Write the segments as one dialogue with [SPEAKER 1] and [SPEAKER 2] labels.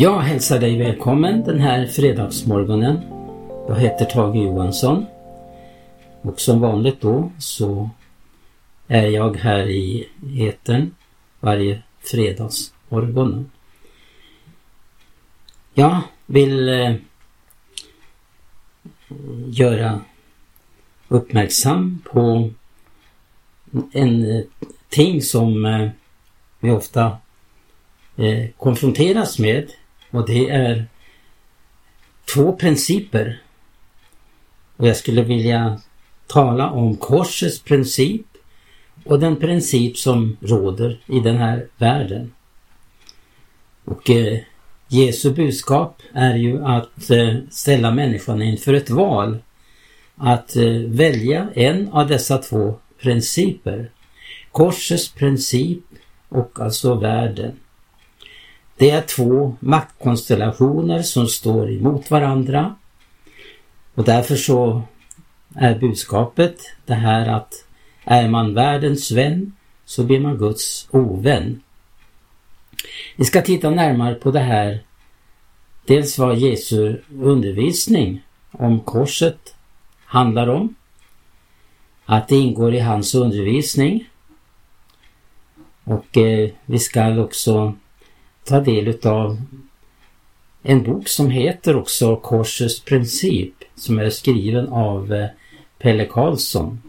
[SPEAKER 1] Jag hälsar dig välkommen den här fredagsmorgonen. Jag heter Tage Johansson. Och som vanligt då så är jag här i eten varje fredagsmorgon. Jag vill eh, göra uppmärksam på en eh, ting som eh, vi ofta eh, konfronteras med och det är två principer. Och jag skulle vilja tala om korsets princip och den princip som råder i den här världen. Och eh, Jesu budskap är ju att eh, ställa människan inför ett val. Att eh, välja en av dessa två principer. Korsets princip och alltså världen. Det är två maktkonstellationer som står emot varandra. Och därför så är budskapet det här att är man världens vän så blir man Guds ovän. Vi ska titta närmare på det här. Dels vad Jesu undervisning om korset handlar om. Att det ingår i hans undervisning. Och eh, vi ska också ta del utav en bok som heter också Korsets princip som är skriven av eh, Pelle Karlsson.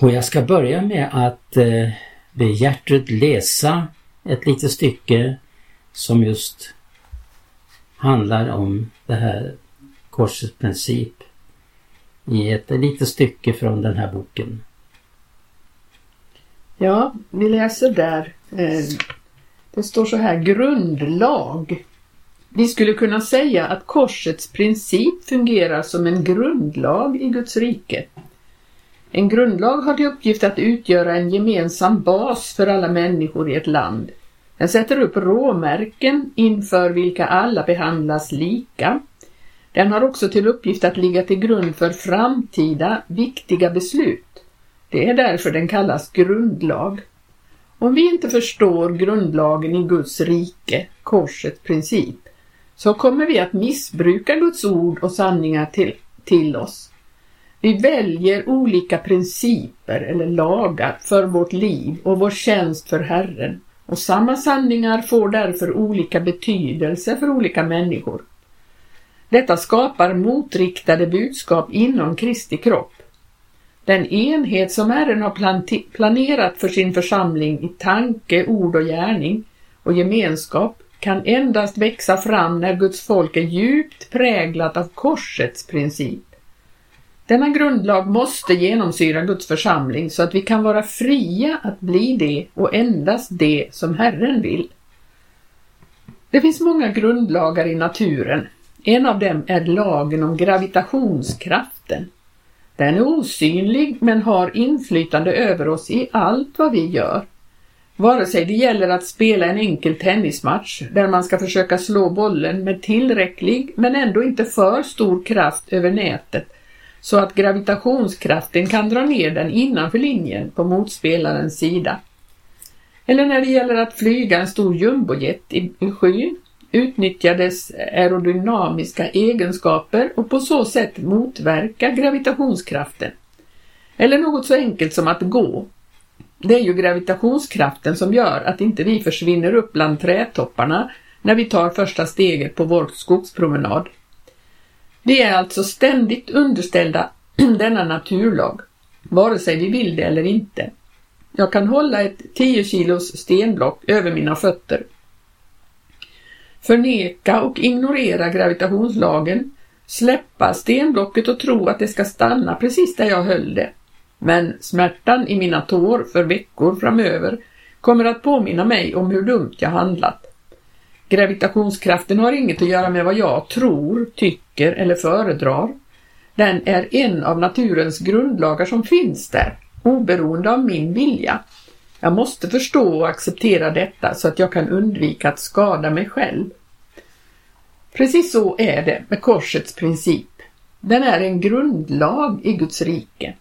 [SPEAKER 1] Och jag ska börja med att eh, be Gertrud läsa ett litet stycke som just handlar om det här korsets princip i ett litet stycke från den här boken.
[SPEAKER 2] Ja, vi läser där eh, det står så här grundlag. Vi skulle kunna säga att korsets princip fungerar som en grundlag i Guds rike. En grundlag har till uppgift att utgöra en gemensam bas för alla människor i ett land. Den sätter upp råmärken inför vilka alla behandlas lika. Den har också till uppgift att ligga till grund för framtida viktiga beslut. Det är därför den kallas grundlag. Om vi inte förstår grundlagen i Guds rike, korsets princip, så kommer vi att missbruka Guds ord och sanningar till, till oss. Vi väljer olika principer eller lagar för vårt liv och vår tjänst för Herren och samma sanningar får därför olika betydelse för olika människor. Detta skapar motriktade budskap inom Kristi kropp. Den enhet som Herren har planerat för sin församling i tanke, ord och gärning och gemenskap kan endast växa fram när Guds folk är djupt präglat av korsets princip. Denna grundlag måste genomsyra Guds församling så att vi kan vara fria att bli det och endast det som Herren vill. Det finns många grundlagar i naturen. En av dem är lagen om gravitationskraften. Den är osynlig men har inflytande över oss i allt vad vi gör. Vare sig det gäller att spela en enkel tennismatch där man ska försöka slå bollen med tillräcklig men ändå inte för stor kraft över nätet så att gravitationskraften kan dra ner den innanför linjen på motspelarens sida. Eller när det gäller att flyga en stor jumbojet i, skyn utnyttja dess aerodynamiska egenskaper och på så sätt motverka gravitationskraften. Eller något så enkelt som att gå. Det är ju gravitationskraften som gör att inte vi försvinner upp bland trädtopparna när vi tar första steget på vår skogspromenad. Vi är alltså ständigt underställda denna naturlag, vare sig vi vill det eller inte. Jag kan hålla ett 10 kilos stenblock över mina fötter förneka och ignorera gravitationslagen, släppa stenblocket och tro att det ska stanna precis där jag höll det. Men smärtan i mina tår för veckor framöver kommer att påminna mig om hur dumt jag handlat. Gravitationskraften har inget att göra med vad jag tror, tycker eller föredrar. Den är en av naturens grundlagar som finns där, oberoende av min vilja. Jag måste förstå och acceptera detta så att jag kan undvika att skada mig själv. Precis så är det med korsets princip. Den är en grundlag i Guds rike.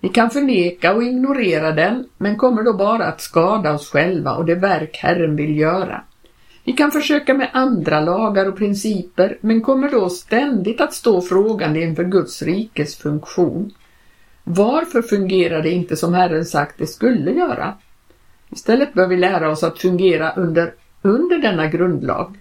[SPEAKER 2] Vi kan förneka och ignorera den, men kommer då bara att skada oss själva och det verk Herren vill göra. Vi kan försöka med andra lagar och principer men kommer då ständigt att stå frågande inför Guds rikes funktion. Varför fungerar det inte som Herren sagt det skulle göra? Istället bör vi lära oss att fungera under, under denna grundlag.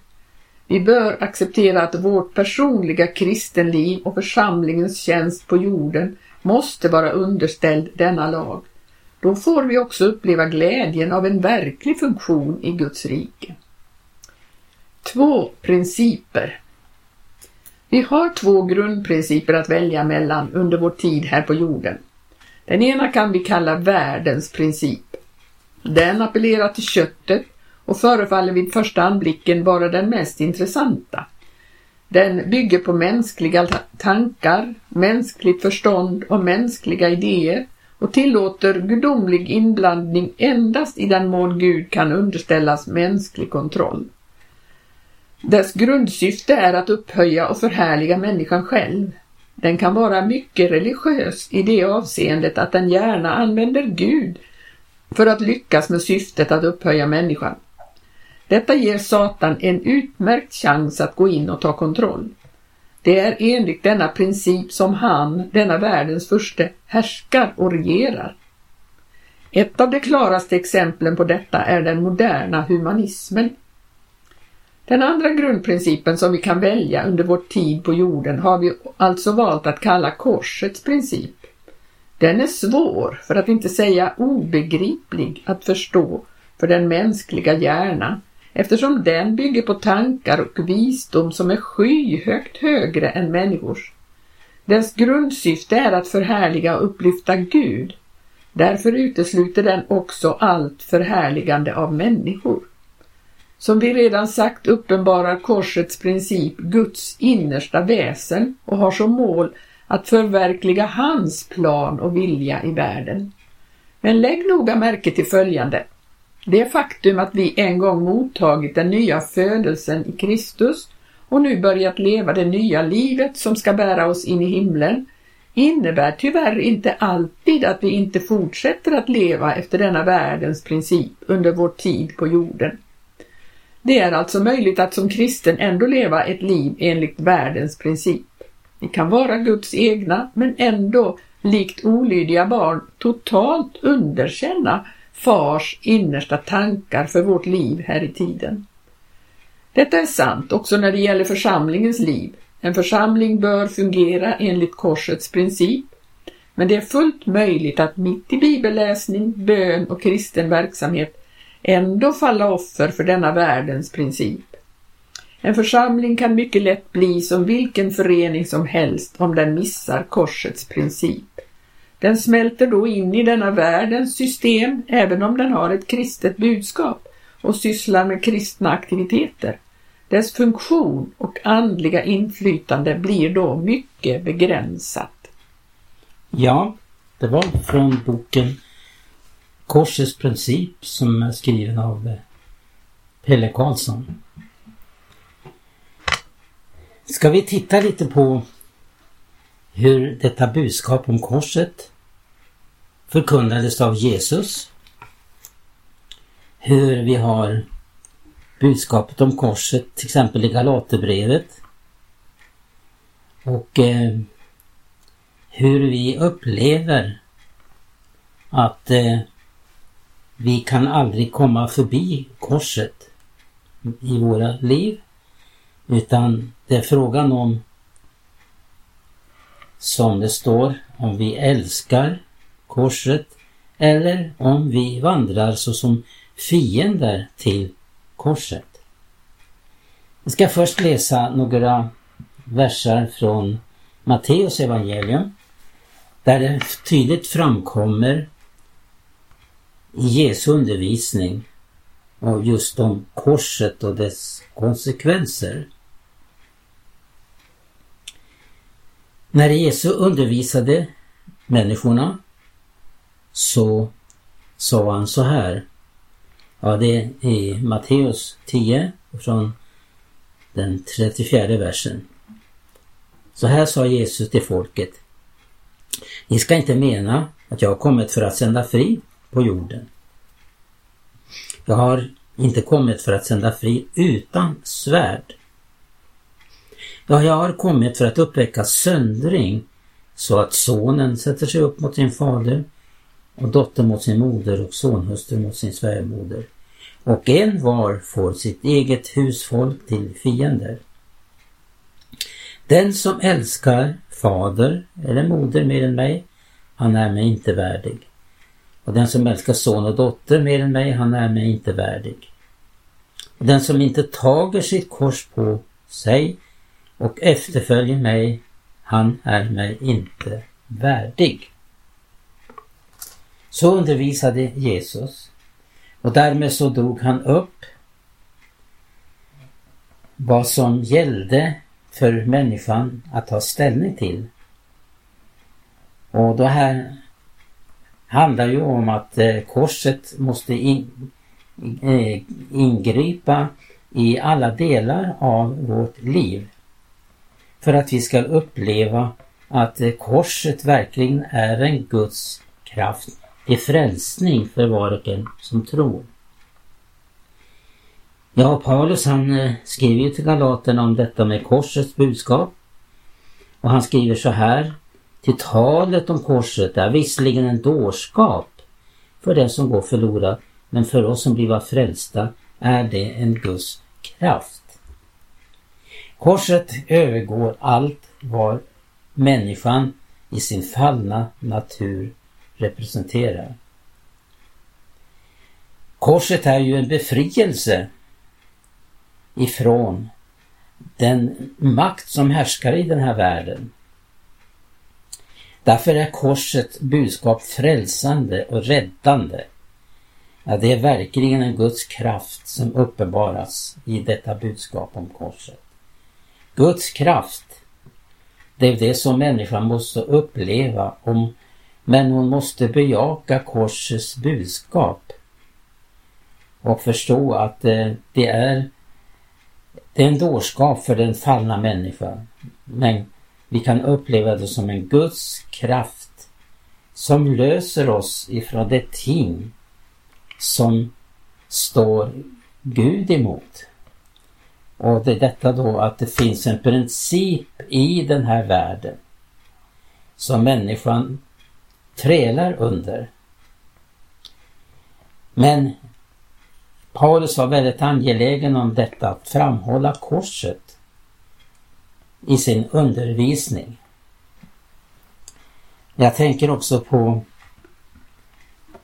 [SPEAKER 2] Vi bör acceptera att vårt personliga kristenliv och församlingens tjänst på jorden måste vara underställd denna lag. Då får vi också uppleva glädjen av en verklig funktion i Guds rike. Två principer. Vi har två grundprinciper att välja mellan under vår tid här på jorden. Den ena kan vi kalla världens princip. Den appellerar till köttet och förefaller vid första anblicken vara den mest intressanta. Den bygger på mänskliga tankar, mänskligt förstånd och mänskliga idéer och tillåter gudomlig inblandning endast i den mån Gud kan underställas mänsklig kontroll. Dess grundsyfte är att upphöja och förhärliga människan själv. Den kan vara mycket religiös i det avseendet att den gärna använder Gud för att lyckas med syftet att upphöja människan. Detta ger Satan en utmärkt chans att gå in och ta kontroll. Det är enligt denna princip som han, denna världens förste, härskar och regerar. Ett av de klaraste exemplen på detta är den moderna humanismen. Den andra grundprincipen som vi kan välja under vår tid på jorden har vi alltså valt att kalla korsets princip. Den är svår, för att inte säga obegriplig, att förstå för den mänskliga hjärnan eftersom den bygger på tankar och visdom som är skyhögt högre än människors. Dess grundsyfte är att förhärliga och upplyfta Gud. Därför utesluter den också allt förhärligande av människor. Som vi redan sagt uppenbarar korsets princip Guds innersta väsen och har som mål att förverkliga hans plan och vilja i världen. Men lägg noga märke till följande. Det faktum att vi en gång mottagit den nya födelsen i Kristus och nu börjat leva det nya livet som ska bära oss in i himlen innebär tyvärr inte alltid att vi inte fortsätter att leva efter denna världens princip under vår tid på jorden. Det är alltså möjligt att som kristen ändå leva ett liv enligt världens princip. Vi kan vara Guds egna men ändå, likt olydiga barn, totalt underkänna fars innersta tankar för vårt liv här i tiden. Detta är sant också när det gäller församlingens liv. En församling bör fungera enligt korsets princip, men det är fullt möjligt att mitt i bibelläsning, bön och kristen verksamhet ändå falla offer för denna världens princip. En församling kan mycket lätt bli som vilken förening som helst om den missar korsets princip. Den smälter då in i denna världens system även om den har ett kristet budskap och sysslar med kristna aktiviteter. Dess funktion och andliga inflytande blir då mycket begränsat.
[SPEAKER 1] Ja, det var från boken Korsets princip som är skriven av eh, Pelle Karlsson. Ska vi titta lite på hur detta budskap om korset förkunnades av Jesus. Hur vi har budskapet om korset till exempel i Galaterbrevet. Och eh, hur vi upplever att eh, vi kan aldrig komma förbi korset i våra liv. Utan det är frågan om som det står om vi älskar korset eller om vi vandrar såsom fiender till korset. Jag ska först läsa några verser från Matteus evangelium där det tydligt framkommer i Jesu undervisning och just om korset och dess konsekvenser. När Jesus undervisade människorna så sa han så här. Ja, det är i Matteus 10 från den 34 versen. Så här sa Jesus till folket. Ni ska inte mena att jag har kommit för att sända frid på jorden. Jag har inte kommit för att sända fri utan svärd. Ja, jag har kommit för att uppväcka söndring så att sonen sätter sig upp mot sin fader och dottern mot sin moder och sonhustru mot sin svärmoder. Och en var får sitt eget husfolk till fiender. Den som älskar fader eller moder mer än mig, han är mig inte värdig. Och den som älskar son och dotter mer än mig, han är mig inte värdig. Och den som inte tager sitt kors på sig och efterföljer mig, han är mig inte värdig. Så undervisade Jesus och därmed så drog han upp vad som gällde för människan att ta ställning till. Och det här handlar ju om att eh, korset måste in, eh, ingripa i alla delar av vårt liv. För att vi ska uppleva att eh, korset verkligen är en Guds kraft till frälsning för var och en som tror. Ja, Paulus han skriver ju till Galaterna om detta med korsets budskap. Och han skriver så här till talet om korset är visserligen en dårskap för den som går förlorad, men för oss som blir frälsta är det en Guds kraft. Korset övergår allt vad människan i sin fallna natur representerar. Korset är ju en befrielse ifrån den makt som härskar i den här världen. Därför är korsets budskap frälsande och räddande. Ja, det är verkligen en Guds kraft som uppenbaras i detta budskap om korset. Guds kraft, det är det som människan måste uppleva om, men hon måste bejaka korsets budskap och förstå att eh, det är, det är en dårskap för den fallna människan. Men vi kan uppleva det som en Guds kraft som löser oss ifrån det ting som står Gud emot. Och det är detta då att det finns en princip i den här världen som människan trälar under. Men Paulus var väldigt angelägen om detta att framhålla korset i sin undervisning. Jag tänker också på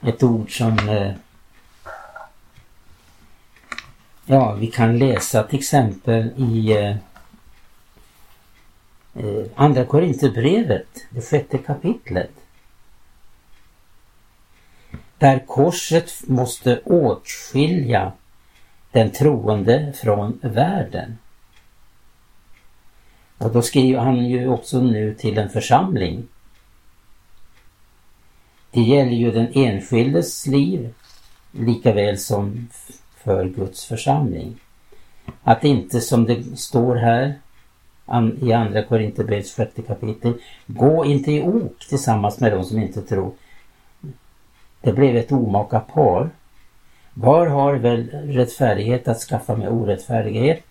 [SPEAKER 1] ett ord som eh, Ja, vi kan läsa till exempel i eh, eh, Andra Korinthierbrevet, det sjätte kapitlet. Där korset måste åtskilja den troende från världen. Och då skriver han ju också nu till en församling. Det gäller ju den enskildes liv lika väl som för Guds församling. Att inte som det står här i andra Korinthierbrevets sjätte kapitel, gå inte i ok tillsammans med de som inte tror. Det blev ett omaka par. Var har väl rättfärdighet att skaffa med orättfärdighet?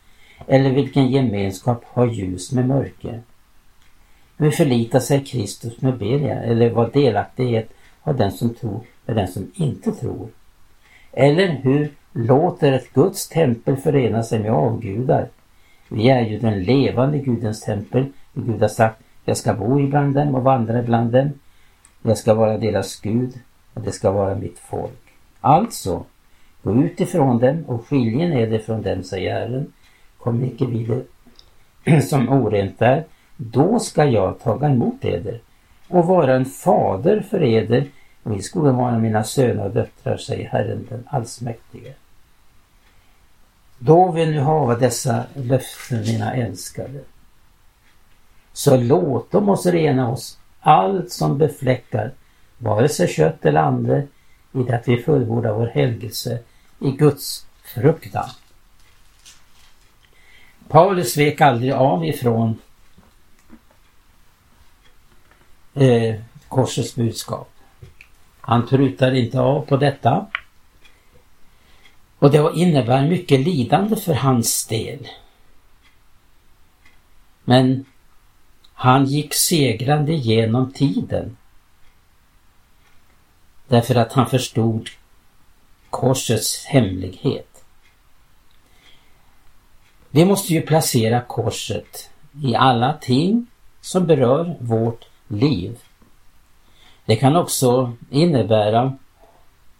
[SPEAKER 1] Eller vilken gemenskap har ljus med mörker? Hur förlitar sig Kristus med Belia? Eller vad delaktighet har den som tror med den som inte tror? Eller hur låter ett Guds tempel förena sig med avgudar? Vi är ju den levande Gudens tempel. Gud har sagt, jag ska bo ibland dem och vandra ibland dem. Jag ska vara deras Gud och det ska vara mitt folk. Alltså, gå ut ifrån dem och skiljen är det från dem, säger Herren kom icke vid det som orent är, då ska jag taga emot eder och vara en fader för eder och ni skulle vara mina söner och döttrar, säger Herren den allsmäktige. Då vi nu hava dessa löften, mina älskade, så låt dem oss rena oss allt som befläckar vare sig kött eller ande i det att vi fullbordar vår helgelse i Guds fruktan. Paulus vek aldrig av ifrån eh, korsets budskap. Han prutar inte av på detta. Och det innebär mycket lidande för hans del. Men han gick segrande genom tiden. Därför att han förstod korsets hemlighet. Vi måste ju placera korset i alla ting som berör vårt liv. Det kan också innebära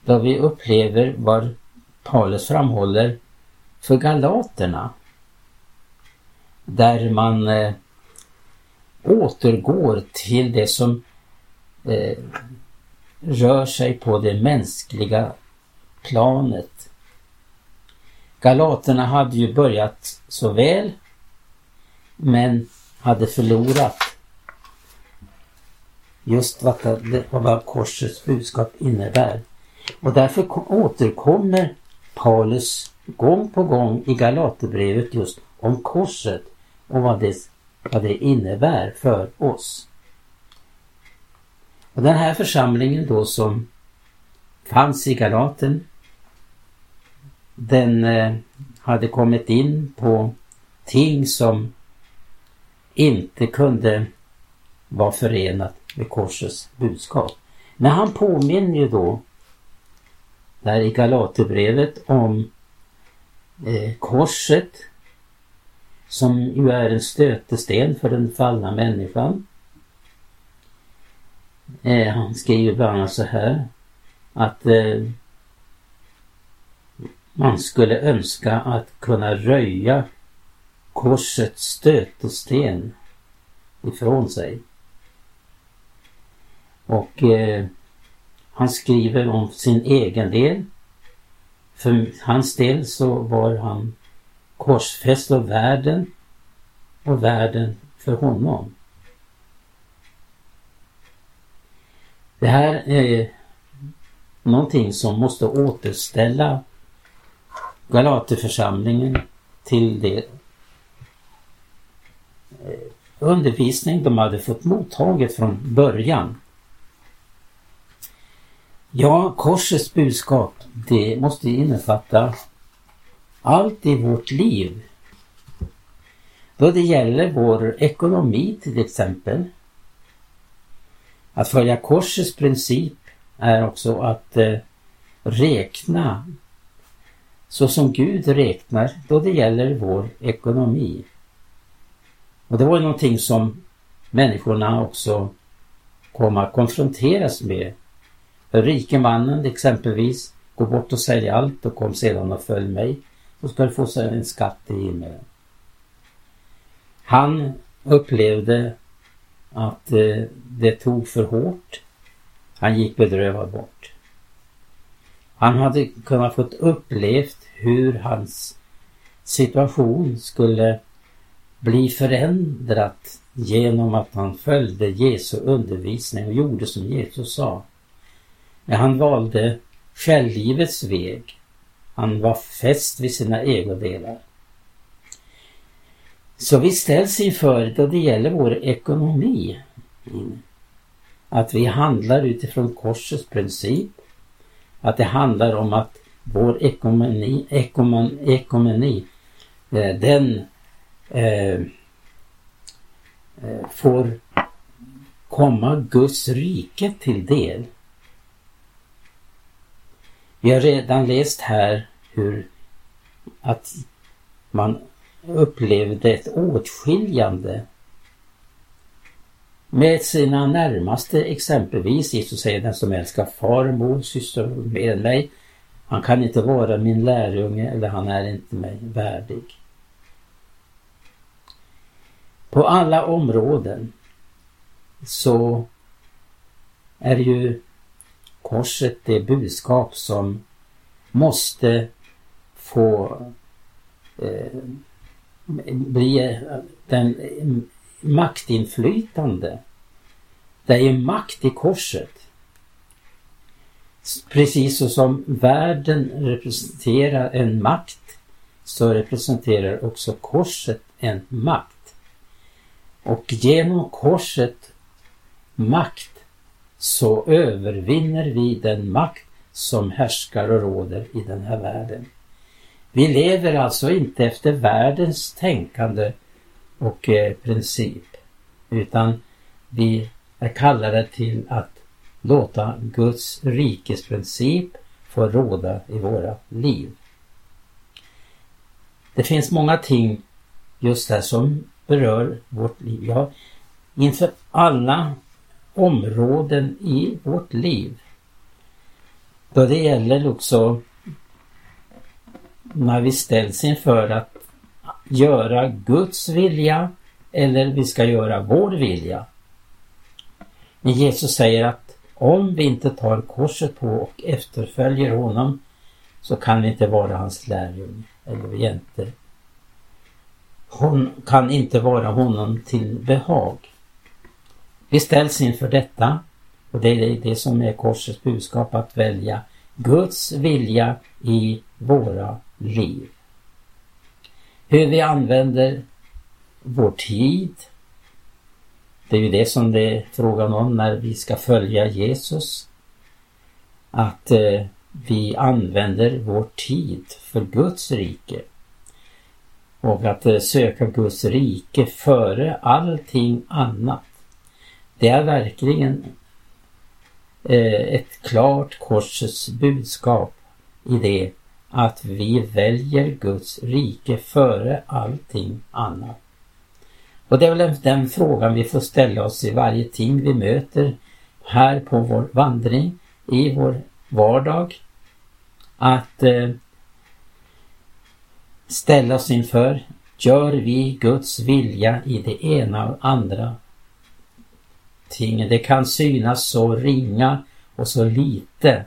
[SPEAKER 1] vad vi upplever vad Paulus framhåller för galaterna. Där man eh, återgår till det som eh, rör sig på det mänskliga planet. Galaterna hade ju börjat så väl men hade förlorat just vad, det, vad korsets budskap innebär. Och därför återkommer Paulus gång på gång i Galaterbrevet just om korset och vad det, vad det innebär för oss. Och den här församlingen då som fanns i Galaten den eh, hade kommit in på ting som inte kunde vara förenat med korsets budskap. Men han påminner ju då där i Galaterbrevet om eh, korset som ju är en stötesten för den fallna människan. Eh, han skriver bland annat så här att eh, man skulle önska att kunna röja korsets stötesten ifrån sig. Och eh, han skriver om sin egen del. För hans del så var han korsfäst av världen och världen för honom. Det här är eh, någonting som måste återställa Galaterförsamlingen till det eh, undervisning de hade fått mottaget från början. Ja, korsets budskap, det måste innefatta allt i vårt liv. Då det gäller vår ekonomi till exempel. Att följa korsets princip är också att eh, räkna så som Gud räknar då det gäller vår ekonomi. Och det var ju någonting som människorna också kom att konfronteras med. Den rike mannen exempelvis gå bort och sälj allt och kom sedan och följ mig så ska du få en skatt i himmelen. Han upplevde att eh, det tog för hårt. Han gick bedrövad bort. Han hade kunnat fått upplevt hur hans situation skulle bli förändrat genom att han följde Jesu undervisning och gjorde som Jesus sa. Men han valde självlivets väg. Han var fäst vid sina ägodelar. Så vi ställs inför, då det gäller vår ekonomi, att vi handlar utifrån korsets princip. Att det handlar om att vår ekonomi, ekumen, ekumeni eh, den eh, eh, får komma Guds rike till del. Vi har redan läst här hur att man upplevde ett åtskiljande med sina närmaste exempelvis. Jesus säger den som älskar far, mor, syster med mig. Han kan inte vara min lärjunge eller han är inte mig värdig. På alla områden så är ju korset det budskap som måste få eh, bli den maktinflytande. Det är makt i korset. Precis så som världen representerar en makt så representerar också korset en makt. Och genom korset makt så övervinner vi den makt som härskar och råder i den här världen. Vi lever alltså inte efter världens tänkande och eh, princip utan vi är kallade till att låta Guds rikes princip få råda i våra liv. Det finns många ting just där som berör vårt liv. Ja, inför alla områden i vårt liv. Då det gäller också när vi ställs inför att göra Guds vilja eller vi ska göra vår vilja. Men Jesus säger att om vi inte tar korset på och efterföljer honom så kan vi inte vara hans lärjunge eller egentligen. Hon kan inte vara honom till behag. Vi ställs inför detta och det är det som är korsets budskap att välja Guds vilja i våra liv. Hur vi använder vår tid. Det är ju det som det är frågan om när vi ska följa Jesus. Att eh, vi använder vår tid för Guds rike. Och att eh, söka Guds rike före allting annat. Det är verkligen eh, ett klart korsets budskap i det att vi väljer Guds rike före allting annat. Och det är väl den frågan vi får ställa oss i varje ting vi möter här på vår vandring, i vår vardag. Att eh, ställa oss inför, gör vi Guds vilja i det ena och andra tingen? Det kan synas så ringa och så lite,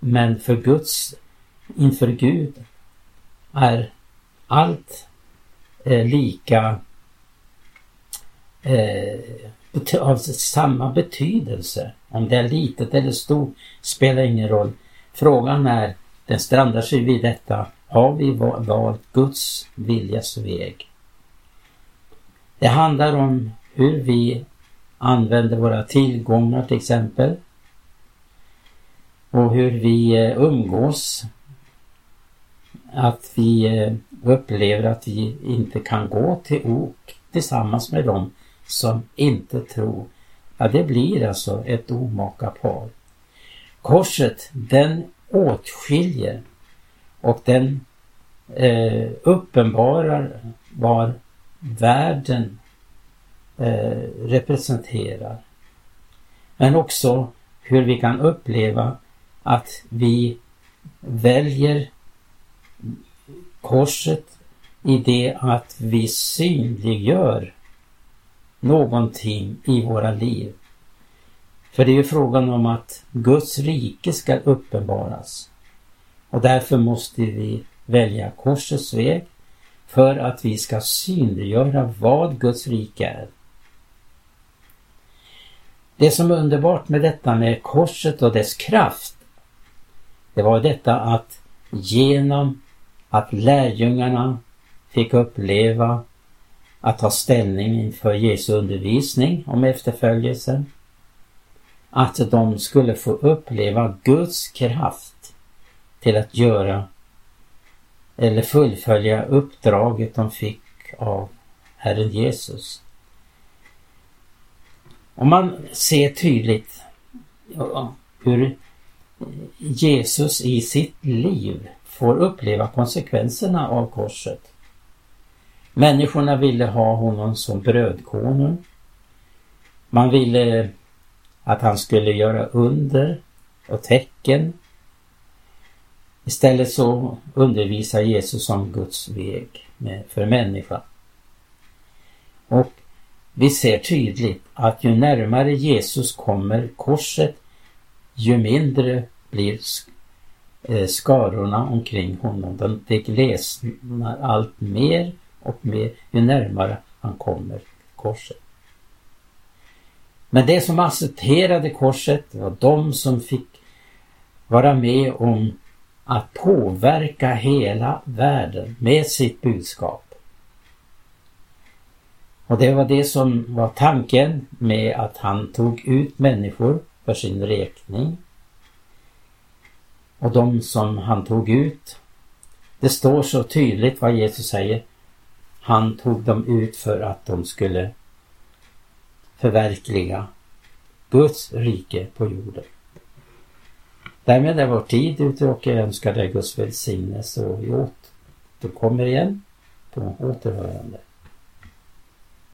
[SPEAKER 1] men för Guds, inför Gud är allt eh, lika eh, av samma betydelse. Om det är litet eller stort spelar ingen roll. Frågan är, den strandar sig vid detta, har vi valt Guds viljas väg? Det handlar om hur vi använder våra tillgångar till exempel. Och hur vi eh, umgås. Att vi eh, upplever att vi inte kan gå till ok tillsammans med dem som inte tror. Ja, det blir alltså ett omaka par. Korset, den åtskiljer och den eh, uppenbarar vad världen eh, representerar. Men också hur vi kan uppleva att vi väljer korset i det att vi synliggör någonting i våra liv. För det är ju frågan om att Guds rike ska uppenbaras. Och därför måste vi välja korsets väg för att vi ska synliggöra vad Guds rike är. Det som är underbart med detta med korset och dess kraft, det var detta att genom att lärjungarna fick uppleva att ta ställning inför Jesu undervisning om efterföljelsen. Att de skulle få uppleva Guds kraft till att göra eller fullfölja uppdraget de fick av Herren Jesus. Om man ser tydligt hur Jesus i sitt liv får uppleva konsekvenserna av korset Människorna ville ha honom som brödkonung. Man ville att han skulle göra under och tecken. Istället så undervisar Jesus om Guds väg för människan. Och vi ser tydligt att ju närmare Jesus kommer korset, ju mindre blir Eh, skarorna omkring honom. De glesnar allt mer och mer ju närmare han kommer korset. Men det som accepterade korset var de som fick vara med om att påverka hela världen med sitt budskap. Och det var det som var tanken med att han tog ut människor för sin räkning. Och de som han tog ut, Det står så tydligt vad Jesus säger. Han tog dem ut för att de skulle förverkliga Guds rike på jorden. Därmed är vår tid ute och jag önskar dig Guds välsignelse och åt. Du kommer igen på återhörande.